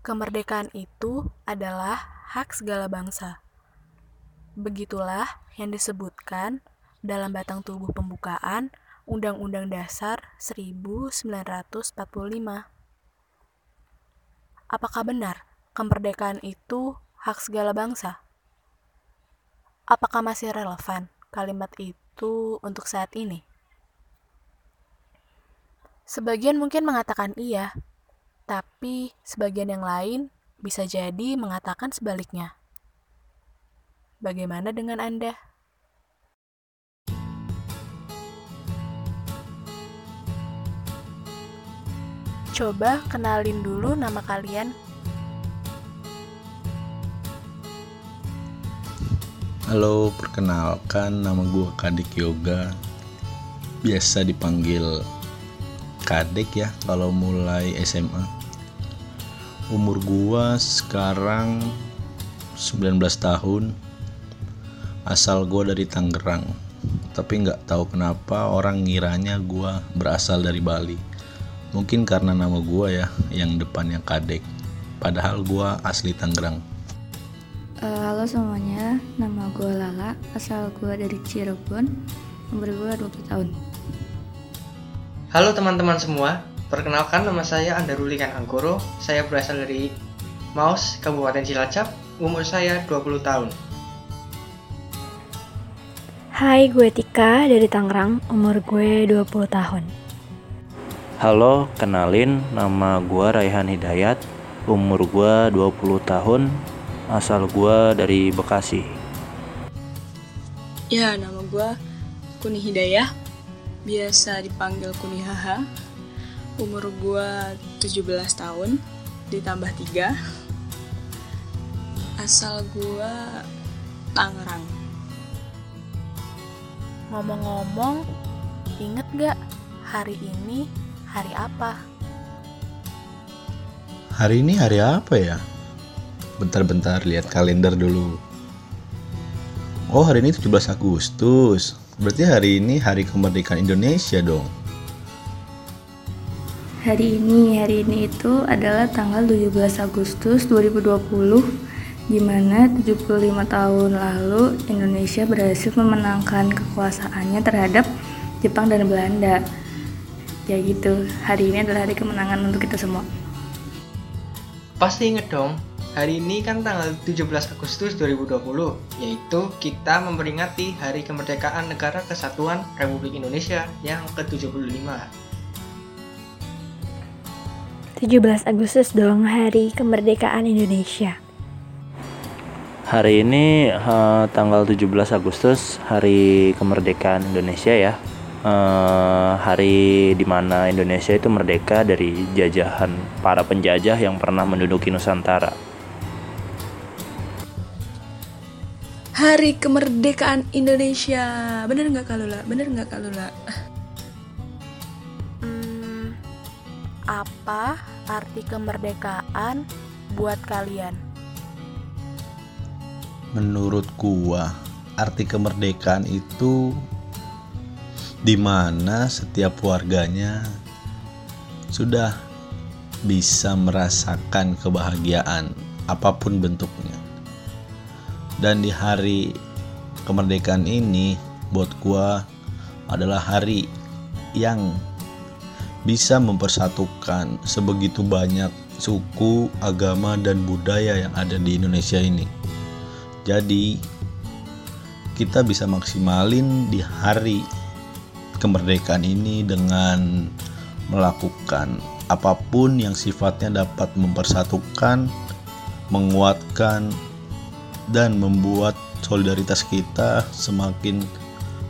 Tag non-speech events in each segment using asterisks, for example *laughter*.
Kemerdekaan itu adalah hak segala bangsa. Begitulah yang disebutkan dalam batang tubuh pembukaan Undang-Undang Dasar 1945. Apakah benar kemerdekaan itu hak segala bangsa? Apakah masih relevan kalimat itu untuk saat ini? Sebagian mungkin mengatakan iya, tapi sebagian yang lain bisa jadi mengatakan sebaliknya. Bagaimana dengan Anda? Coba kenalin dulu nama kalian. Halo, perkenalkan nama gue Kadek Yoga. Biasa dipanggil Kadek ya kalau mulai SMA umur gua sekarang 19 tahun. Asal gua dari Tangerang. Tapi nggak tahu kenapa orang ngiranya gua berasal dari Bali. Mungkin karena nama gua ya yang depannya Kadek. Padahal gua asli Tangerang. Uh, halo semuanya. Nama gua Lala. Asal gua dari Cirebon. Umur gua 20 tahun. Halo teman-teman semua Perkenalkan nama saya Andarulikan Anggoro, saya berasal dari Maus, Kabupaten Cilacap, umur saya 20 tahun. Hai, gue Tika dari Tangerang, umur gue 20 tahun. Halo, kenalin nama gue Raihan Hidayat, umur gue 20 tahun, asal gue dari Bekasi. Ya, nama gue Kuni Hidayah, biasa dipanggil Kuni Haha, umur gue 17 tahun ditambah 3 asal gue Tangerang. Ngomong-ngomong inget gak hari ini hari apa? Hari ini hari apa ya? Bentar-bentar lihat kalender dulu. Oh hari ini 17 Agustus. Berarti hari ini hari kemerdekaan Indonesia dong Hari ini, hari ini itu adalah tanggal 17 Agustus 2020 di mana 75 tahun lalu Indonesia berhasil memenangkan kekuasaannya terhadap Jepang dan Belanda. Ya gitu, hari ini adalah hari kemenangan untuk kita semua. Pasti inget dong, hari ini kan tanggal 17 Agustus 2020, yaitu kita memperingati Hari Kemerdekaan Negara Kesatuan Republik Indonesia yang ke-75. 17 Agustus dong hari kemerdekaan Indonesia. Hari ini uh, tanggal 17 Agustus hari kemerdekaan Indonesia ya. Uh, hari di mana Indonesia itu merdeka dari jajahan para penjajah yang pernah menduduki Nusantara. Hari kemerdekaan Indonesia, bener nggak kalula? Bener nggak kalula? apa arti kemerdekaan buat kalian? Menurut gua, arti kemerdekaan itu di mana setiap warganya sudah bisa merasakan kebahagiaan apa pun bentuknya. Dan di hari kemerdekaan ini buat gua adalah hari yang bisa mempersatukan sebegitu banyak suku, agama, dan budaya yang ada di Indonesia ini. Jadi, kita bisa maksimalin di hari kemerdekaan ini dengan melakukan apa pun yang sifatnya dapat mempersatukan, menguatkan, dan membuat solidaritas kita semakin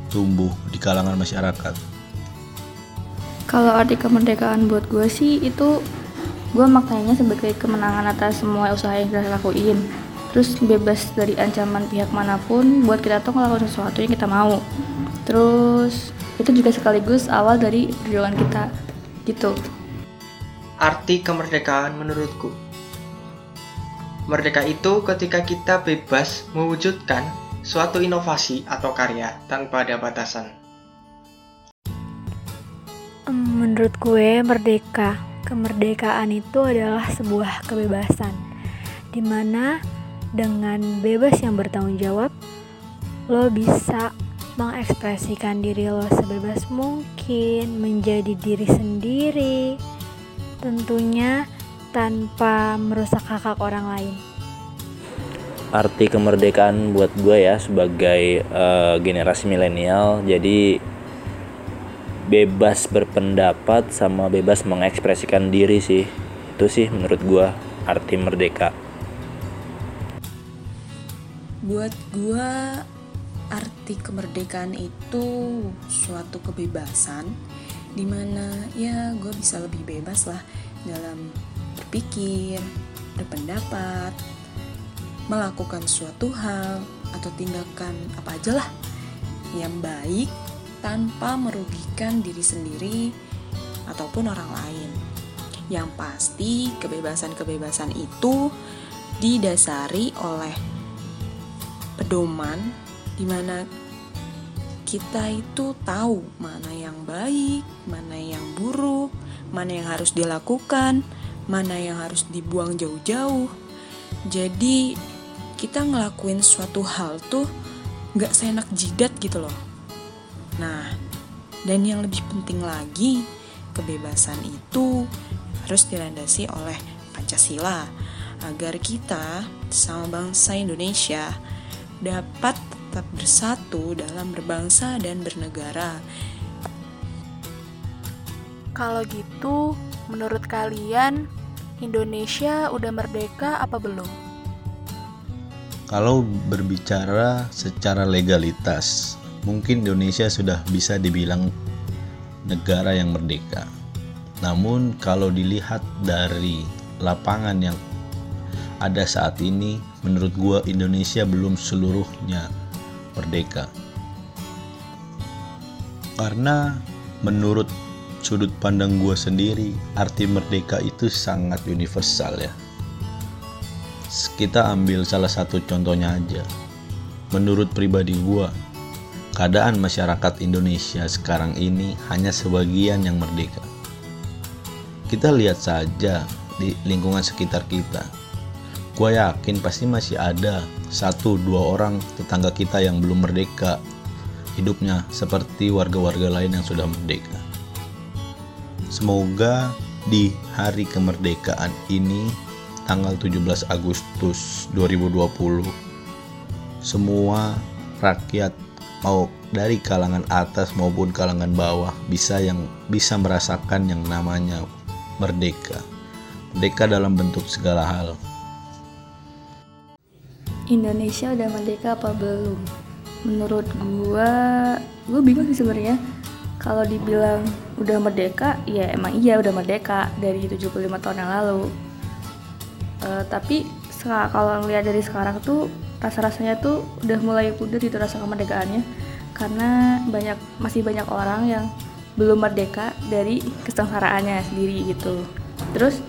tumbuh di kalangan masyarakat. Kalau arti kemerdekaan buat gue sih itu gue maknanya sebagai kemenangan atas semua usaha yang kita lakuin. Terus bebas dari ancaman pihak mana pun buat kita tuh ngelakuin sesuatu yang kita mau. Terus itu juga sekaligus awal dari perjuangan kita gitu. Arti kemerdekaan menurutku. Merdeka itu ketika kita bebas mewujudkan suatu inovasi atau karya tanpa ada batasan Menurut gue, merdeka kemerdekaan itu adalah sebuah kebebasan, di mana dengan bebas yang bertanggung jawab, lo bisa mengekspresikan diri lo sebebas mungkin, menjadi diri sendiri, tentunya tanpa merusak hak hak orang lain. Arti kemerdekaan buat gue ya sebagai uh, generasi milenial, jadi bebas berpendapat sama bebas mengekspresikan diri sih. Itu sih menurut gue arti merdeka. Buat gue arti kemerdekaan itu suatu kebebasan di mana ya gue bisa lebih bebas lah dalam berpikir berpendapat melakukan suatu hal atau tindakan apa aja lah yang baik tanpa merugikan diri sendiri ataupun orang lain. Yang pasti, kebebasan-kebebasan itu didasari oleh pedoman di mana kita itu tahu mana yang baik, mana yang buruk, mana yang harus dilakukan, mana yang harus dibuang jauh-jauh. Jadi kita ngelakuin suatu hal tuh gak seenak jidat gitu loh. Nah, dan yang lebih penting lagi, kebebasan itu harus dilandasi oleh Pancasila agar kita sama bangsa Indonesia dapat tetap bersatu dalam berbangsa dan bernegara. Kalau gitu, menurut kalian Indonesia udah merdeka apa belum? Kalau berbicara secara legalitas, mungkin Indonesia sudah bisa dibilang negara yang merdeka. Namun kalau dilihat dari lapangan yang ada saat ini, menurut gua Indonesia belum seluruhnya merdeka. Karena menurut sudut pandang gua sendiri, arti merdeka itu sangat universal ya. Kita ambil salah satu contohnya aja. Menurut pribadi gua, keadaan masyarakat Indonesia sekarang ini hanya sebagian yang merdeka. Kita lihat saja di lingkungan sekitar kita. Gua yakin pasti masih ada satu dua orang tetangga kita yang belum merdeka hidupnya seperti warga-warga lain yang sudah merdeka. Semoga di hari kemerdekaan ini tanggal 17 Agustus 2020 semua rakyat mau dari kalangan atas maupun kalangan bawah bisa yang bisa merasakan yang namanya merdeka. Merdeka dalam bentuk segala hal. Indonesia udah merdeka apa belum? Menurut gua, gua bingung sih sebenarnya. Kalau dibilang udah merdeka, ya emang iya udah merdeka dari 75 tahun yang lalu. Uh, tapi kalau ngeliat dari sekarang tuh rasa-rasanya tuh udah mulai pudar gitu rasa kemerdekaannya. Karena banyak masih banyak orang yang belum merdeka dari kesengsaraannya sendiri gitu. Terus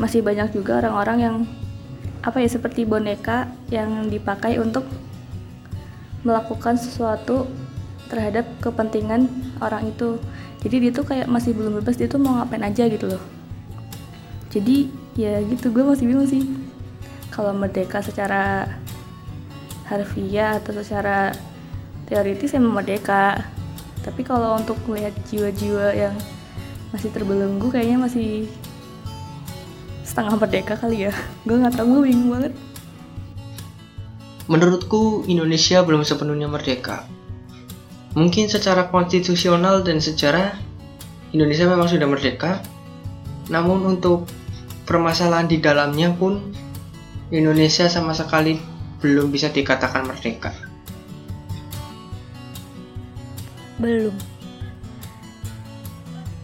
masih banyak juga orang-orang yang apa ya seperti boneka yang dipakai untuk melakukan sesuatu terhadap kepentingan orang itu. Jadi dia tuh kayak masih belum bebas dia tuh mau ngapain aja gitu loh. Jadi ya gitu gue masih bingung sih. Kalau merdeka secara harfiah atau secara teoritis emang merdeka. Tapi kalau untuk melihat jiwa-jiwa yang masih terbelenggu kayaknya masih setengah merdeka kali ya. *laughs* Gue nggak tahu gue bingung banget. Menurutku Indonesia belum sepenuhnya merdeka. Mungkin secara konstitusional dan sejarah Indonesia memang sudah merdeka. Namun untuk permasalahan di dalamnya pun Indonesia sama sekali belum bisa dikatakan merdeka. Belum.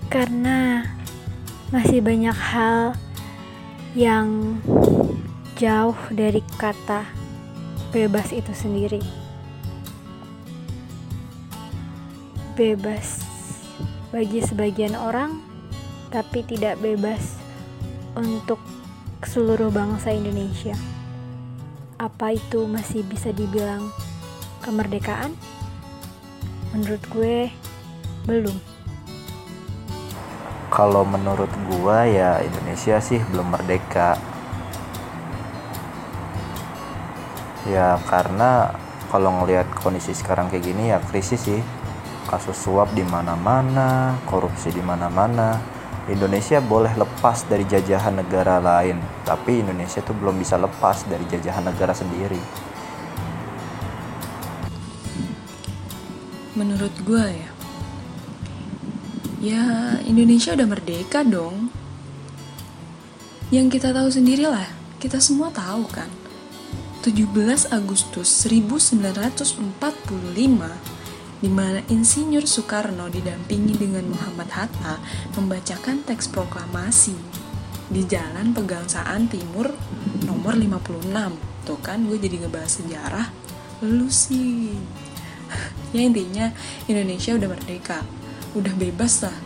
Karena masih banyak hal yang jauh dari kata bebas itu sendiri. Bebas bagi sebagian orang, tapi tidak bebas untuk seluruh bangsa Indonesia apa itu masih bisa dibilang kemerdekaan? Menurut gue, belum. kalau menurut gua ya Indonesia sih belum merdeka ya karena kalau ngelihat kondisi sekarang kayak gini ya krisis sih kasus suap di mana-mana korupsi di mana-mana Indonesia boleh lepas dari jajahan negara lain tapi Indonesia tuh belum bisa lepas dari jajahan negara sendiri Menurut gue ya, ya Indonesia udah merdeka dong. Yang kita tahu sendirilah, kita semua tahu kan. 17 Agustus 1945 di mana Insinyur Soekarno didampingi dengan Muhammad Hatta membacakan teks proklamasi di Jalan Pegangsaan Timur nomor 56. Tuh kan gue jadi ngebahas sejarah, lu sih. *laughs* ya intinya Indonesia udah merdeka, udah bebas lah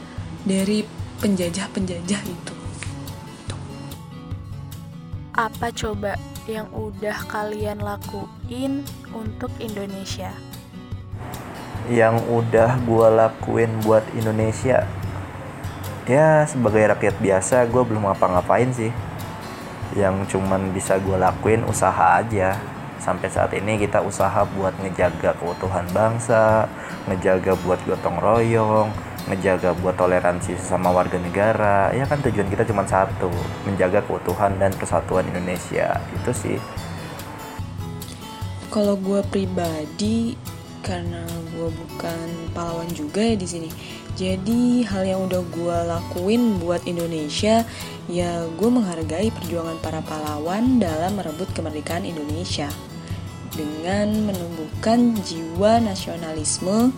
dari penjajah-penjajah itu. Apa coba yang udah kalian lakuin untuk Indonesia? Yang udah gue lakuin buat Indonesia. Ya sebagai rakyat biasa gue belum ngapa-ngapain sih. Yang cuman bisa gue lakuin usaha aja. Sampai saat ini kita usaha buat ngejaga keutuhan bangsa ngejaga buat gotong royong ngejaga buat toleransi sama warga negara. Ya kan tujuan kita cuma satu menjaga keutuhan dan persatuan Indonesia. Itu sih. Kalau gue pribadi, karena gue bukan pahlawan juga ya di sini. Jadi hal yang udah gue lakuin buat Indonesia, ya gue menghargai perjuangan para pahlawan dalam merebut kemerdekaan Indonesia dengan menumbuhkan jiwa nasionalisme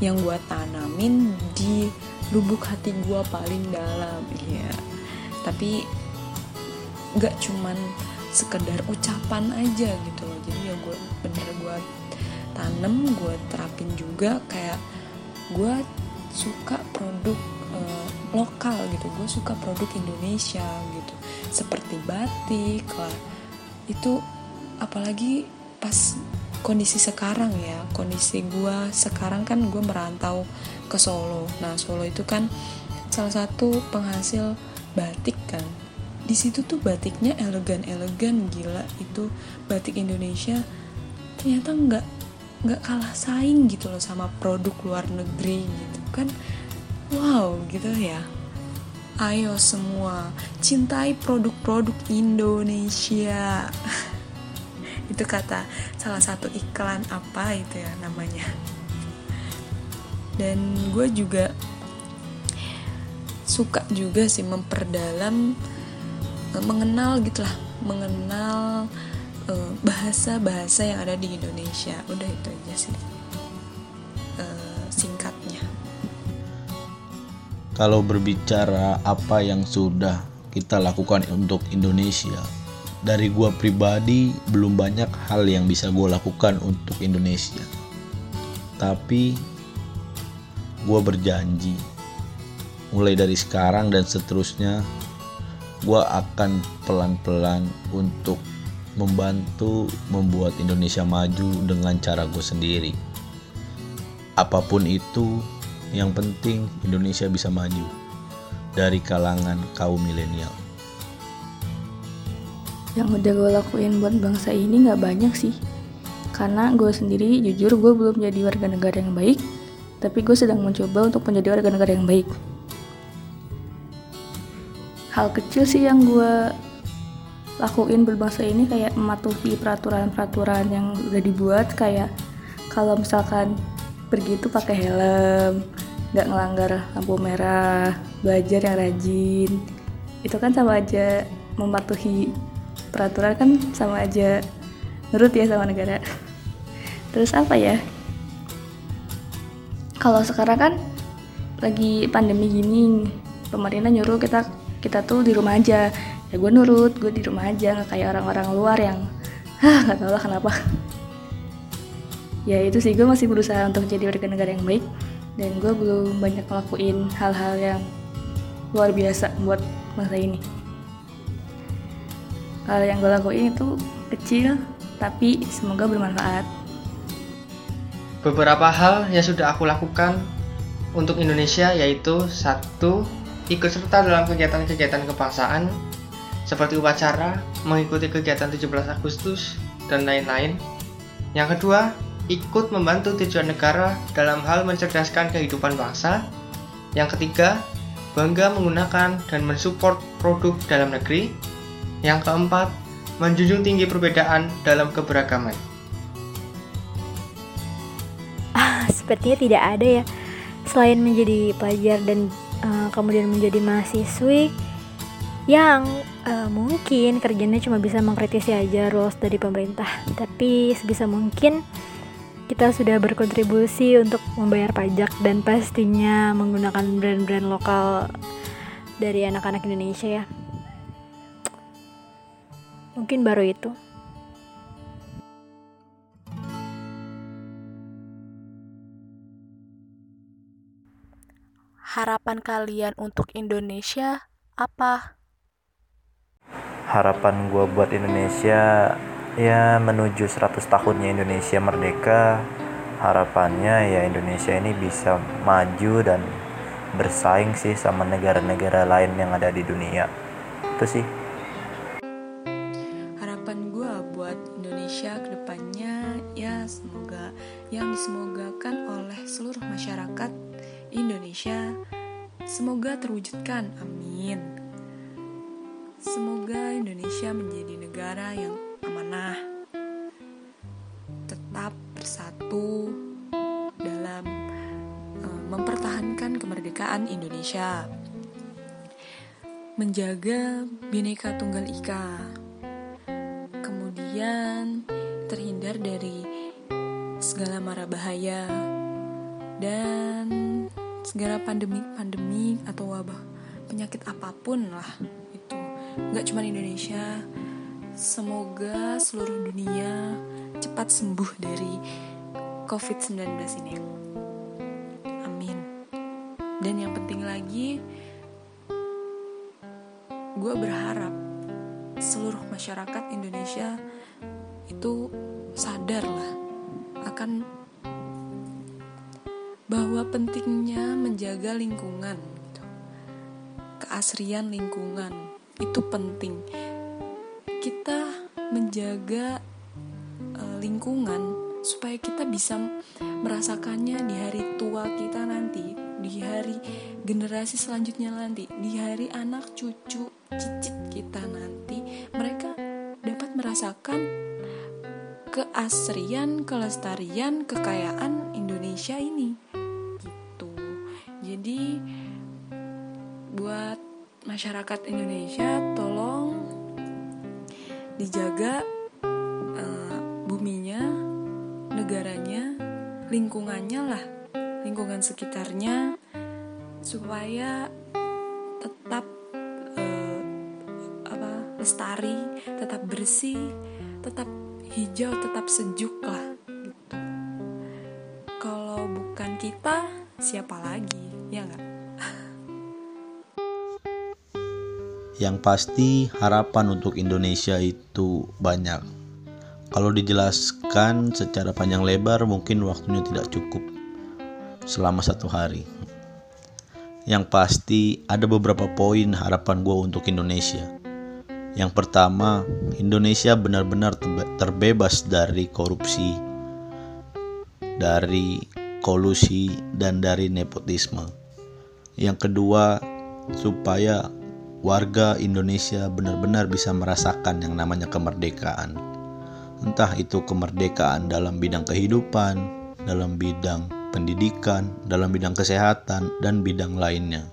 yang gue tanamin di lubuk hati gue paling dalam. Iya, tapi nggak cuman sekedar ucapan aja gitu loh jadi ya gue bener gue tanem gue terapin juga kayak gue suka produk eh, lokal gitu. Gue suka produk Indonesia gitu. Seperti batik lah. Itu apalagi pas kondisi sekarang ya. Kondisi gue sekarang kan gue merantau ke Solo. Nah Solo itu kan salah satu penghasil batik kan. Di situ tuh batiknya elegan-elegan gila. Itu batik Indonesia ternyata nggak nggak kalah saing gitu loh sama produk luar negeri gitu kan. Wow gitu ya. Ayo semua cintai produk-produk Indonesia. *laughs* Itu kata salah satu iklan apa itu ya namanya. Dan gue juga suka juga sih memperdalam eh, mengenal gitulah mengenal eh, bahasa-bahasa yang ada di Indonesia udah itu aja sih eh, singkatnya Kalau berbicara apa yang sudah kita lakukan untuk Indonesia, dari gua pribadi belum banyak hal yang bisa gua lakukan untuk Indonesia. Tapi gua berjanji mulai dari sekarang dan seterusnya gua akan pelan-pelan untuk membantu membuat Indonesia maju dengan cara gue sendiri. Apa pun itu, yang penting Indonesia bisa maju dari kalangan kaum milenial. yang udah gue lakuin buat bangsa ini nggak banyak sih karena gue sendiri jujur gue belum jadi warga negara yang baik tapi gue sedang mencoba untuk menjadi warga negara yang baik hal kecil sih yang gue lakuin berbangsa ini kayak mematuhi peraturan-peraturan yang udah dibuat kayak kalau misalkan pergi itu pakai helm nggak ngelanggar lampu merah belajar yang rajin. Itu kan sama aja mematuhi peraturan kan sama aja nurut ya sama negara. *laughs* Terus apa ya? Kalau sekarang kan lagi pandemi gini pemerintah nyuruh kita kita tuh di rumah aja ya gue nurut gue di rumah aja nggak kayak orang-orang luar yang ah nggak tahu lah kenapa. Ya itu sih gue masih berusaha untuk jadi warga negara yang baik dan gue belum banyak ngelakuin hal-hal yang luar biasa buat bangsa ini. Hal yang gue lakuin itu kecil tapi semoga bermanfaat. Beberapa hal yang sudah aku lakukan untuk Indonesia yaitu satu ikut serta dalam kegiatan-kegiatan kebangsaan seperti upacara, mengikuti kegiatan 17 Agustus, dan lain-lain. Yang kedua, ikut membantu tujuan negara dalam hal mencerdaskan kehidupan bangsa. Yang ketiga, bangga menggunakan dan mensupport produk dalam negeri. Yang keempat, menjunjung tinggi perbedaan dalam keberagaman. Ah, sepertinya tidak ada ya. Selain menjadi pelajar dan uh, kemudian menjadi mahasiswi yang uh, mungkin kerjanya cuma bisa mengkritisi aja rules dari pemerintah, tapi sebisa mungkin kita sudah berkontribusi untuk membayar pajak dan pastinya menggunakan brand-brand lokal dari anak-anak Indonesia ya. Mungkin baru itu. Harapan kalian untuk Indonesia apa? Harapan gue buat Indonesia ya menuju 100 tahunnya Indonesia merdeka. Harapannya ya Indonesia ini bisa maju dan bersaing sih sama negara-negara lain yang ada di dunia. Itu sih mempertahankan kemerdekaan Indonesia. Menjaga Bhinneka Tunggal Ika. Kemudian terhindar dari segala mara bahaya dan segala pandemi-pandemi atau wabah penyakit apa pun lah itu. Nggak cuma Indonesia semoga seluruh dunia cepat sembuh dari COVID-19 ini dan yang penting lagi gue berharap seluruh masyarakat Indonesia itu sadar lah akan bahwa pentingnya menjaga lingkungan gitu. keasrian lingkungan itu penting kita menjaga uh, lingkungan supaya kita bisa merasakannya di hari tua kita nanti di hari generasi selanjutnya nanti di hari anak cucu cicit kita nanti mereka dapat merasakan keasrian kelestarian kekayaan Indonesia ini. Jadi buat masyarakat Indonesia tolong dijaga uh, buminya, negaranya, lingkungannya lah, lingkungan sekitarnya supaya tetap uh, apa lestari, tetap bersih, tetap hijau, tetap sejuk lah gitu. Kalau bukan kita, siapa lagi? ya nggak? Yang pasti harapan untuk Indonesia itu banyak. Kalau dijelaskan secara panjang lebar mungkin waktunya tidak cukup selama satu hari. Yang pasti ada beberapa poin harapan gue untuk Indonesia. Yang pertama, Indonesia benar-benar terbebas dari korupsi, dari kolusi, dan dari nepotisme. Yang kedua, supaya warga Indonesia benar-benar bisa merasakan yang namanya kemerdekaan. Entah itu kemerdekaan dalam bidang kehidupan, dalam bidang pendidikan, dalam bidang kesehatan, dan bidang lainnya.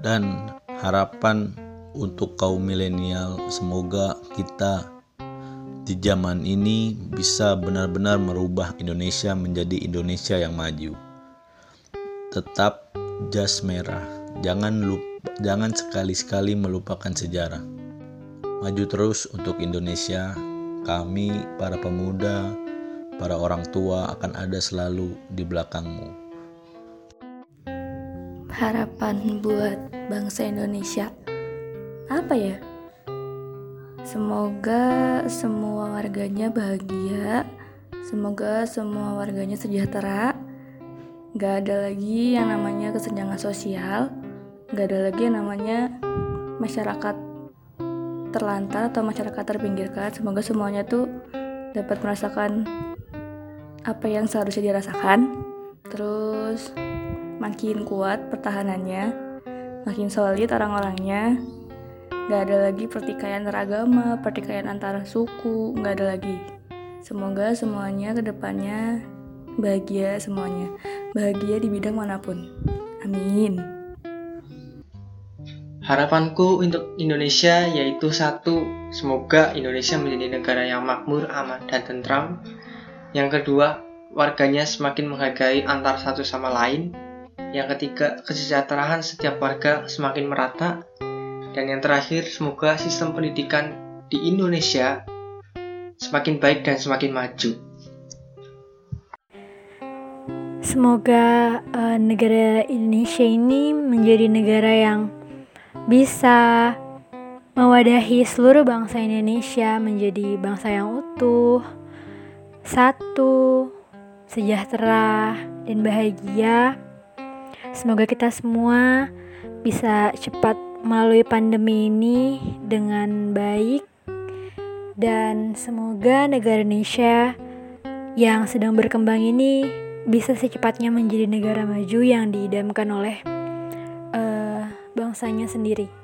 Dan harapan untuk kaum milenial, semoga kita di zaman ini bisa benar-benar merubah Indonesia menjadi Indonesia yang maju. Tetap jas merah, jangan lupa, jangan sekali-sekali melupakan sejarah. Maju terus untuk Indonesia. Kami para pemuda, para orang tua akan ada selalu di belakangmu. Harapan buat bangsa Indonesia apa ya? Semoga semua warganya bahagia, semoga semua warganya sejahtera, Gak ada lagi yang namanya kesenjangan sosial, gak ada lagi yang namanya masyarakat terlantar atau masyarakat terpinggirkan. Semoga semuanya tuh dapat merasakan apa yang seharusnya dirasakan. Terus makin kuat pertahanannya, makin solid orang-orangnya. Gak ada lagi pertikaian teragama, pertikaian antara suku, gak ada lagi. Semoga semuanya ke depannya bahagia semuanya bahagia di bidang mana pun amin Harapanku untuk Indonesia yaitu satu, semoga Indonesia menjadi negara yang makmur, aman, dan tentram. Yang kedua, warganya semakin menghargai antar satu sama lain. Yang ketiga, kesejahteraan setiap warga semakin merata. Dan yang terakhir, semoga sistem pendidikan di Indonesia semakin baik dan semakin maju. Semoga uh, negara Indonesia ini menjadi negara yang bisa mewadahi seluruh bangsa Indonesia menjadi bangsa yang utuh, satu, sejahtera, dan bahagia. Semoga kita semua bisa cepat melalui pandemi ini dengan baik, dan semoga negara Indonesia yang sedang berkembang ini bisa secepatnya menjadi negara maju yang diidamkan oleh uh, bangsanya sendiri.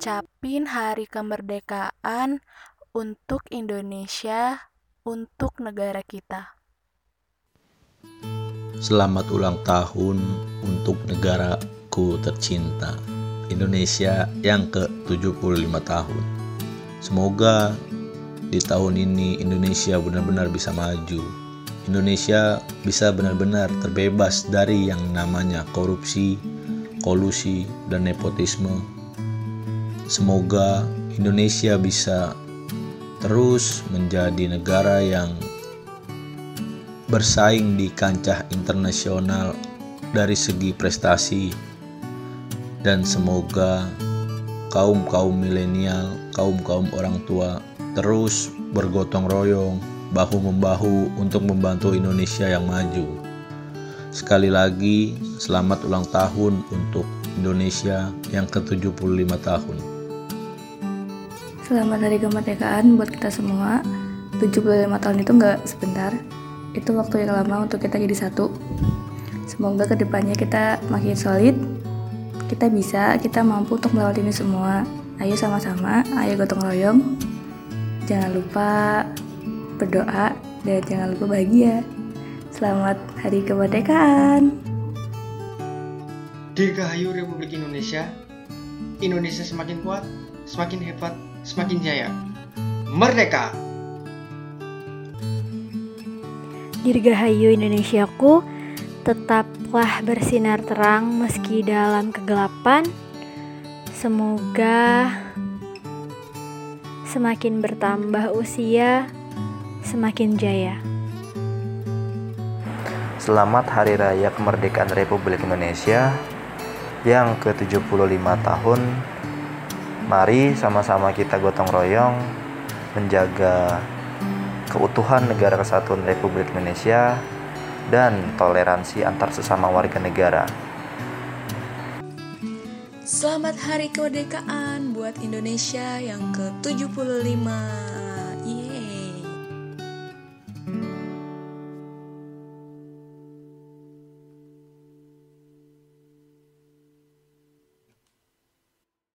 Coba ucapin hari kemerdekaan untuk Indonesia, untuk negara kita. Selamat ulang tahun untuk negaraku tercinta, Indonesia yang ke-75 tahun. Semoga di tahun ini Indonesia benar-benar bisa maju. Indonesia bisa benar-benar terbebas dari yang namanya korupsi, kolusi, dan nepotisme. Semoga Indonesia bisa terus menjadi negara yang bersaing di kancah internasional dari segi prestasi dan semoga kaum-kaum milenial, kaum-kaum orang tua terus bergotong royong bahu-membahu untuk membantu Indonesia yang maju. Sekali lagi, selamat ulang tahun untuk Indonesia yang ke-75 tahun. Selamat Hari Kemerdekaan buat kita semua. 75 tahun itu nggak sebentar, itu waktu yang lama untuk kita jadi satu. Semoga ke depannya kita makin solid. Kita bisa kita mampu untuk melewati ini semua. Ayo sama-sama ayo gotong royong. Jangan lupa berdoa dan jangan lupa bahagia. Selamat hari kemerdekaan. Dirgahayu Republik Indonesia Indonesia semakin kuat semakin hebat semakin jaya merdeka Dirgahayu Indonesiaku, tetaplah bersinar terang meski dalam kegelapan. Semoga semakin bertambah usia, semakin jaya. Selamat Hari Raya Kemerdekaan Republik Indonesia yang ke-75 tahun. Mari sama-sama kita gotong royong menjaga keutuhan negara kesatuan Republik Indonesia, dan toleransi antar sesama warga negara. Selamat Hari Kemerdekaan buat Indonesia yang ke-75